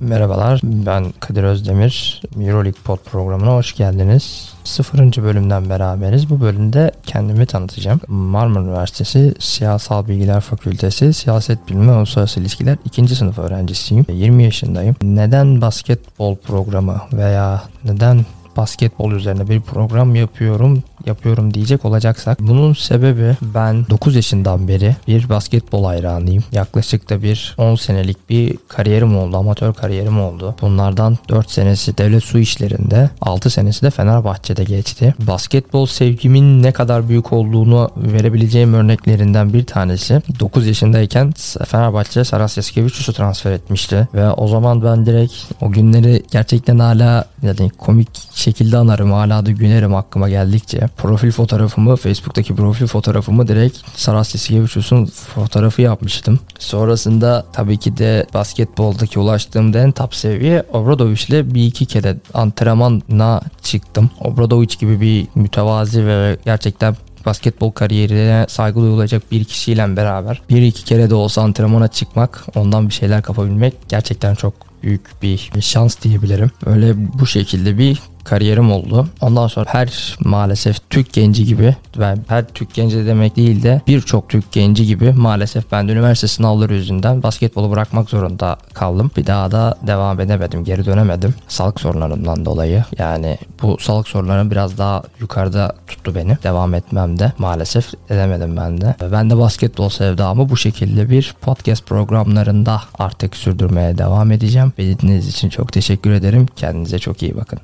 Merhabalar, ben Kadir Özdemir. Euroleague Pod programına hoş geldiniz. Sıfırıncı bölümden beraberiz. Bu bölümde kendimi tanıtacağım. Marmara Üniversitesi Siyasal Bilgiler Fakültesi Siyaset Bilimi Uluslararası İlişkiler 2. sınıf öğrencisiyim. 20 yaşındayım. Neden basketbol programı veya neden basketbol üzerine bir program yapıyorum yapıyorum diyecek olacaksak bunun sebebi ben 9 yaşından beri bir basketbol hayranıyım. Yaklaşık da bir 10 senelik bir kariyerim oldu. Amatör kariyerim oldu. Bunlardan 4 senesi devlet su işlerinde 6 senesi de Fenerbahçe'de geçti. Basketbol sevgimin ne kadar büyük olduğunu verebileceğim örneklerinden bir tanesi 9 yaşındayken Fenerbahçe Saras Yaskevicius'u transfer etmişti ve o zaman ben direkt o günleri gerçekten hala yani komik şekilde anarım hala da günerim aklıma geldikçe profil fotoğrafımı Facebook'taki profil fotoğrafımı direkt Saras Yaskevicius'un fotoğrafı yapmıştım. Sonrasında tabii ki de basketboldaki ulaştığım en top seviye Obradovic ile bir iki kere antrenmana çıktım. Obradovic gibi bir mütevazi ve gerçekten basketbol kariyerine saygı duyulacak bir kişiyle beraber bir iki kere de olsa antrenmana çıkmak, ondan bir şeyler kapabilmek gerçekten çok büyük bir şans diyebilirim. Öyle bu şekilde bir kariyerim oldu. Ondan sonra her maalesef Türk genci gibi ve her Türk genci demek değil de birçok Türk genci gibi maalesef ben de üniversite sınavları yüzünden basketbolu bırakmak zorunda kaldım. Bir daha da devam edemedim, geri dönemedim. Sağlık sorunlarından dolayı. Yani bu sağlık sorunları biraz daha yukarıda tuttu beni. Devam etmem de maalesef edemedim ben de. Ben de basketbol sevdamı bu şekilde bir podcast programlarında artık sürdürmeye devam edeceğim. Dinlediğiniz için çok teşekkür ederim. Kendinize çok iyi bakın.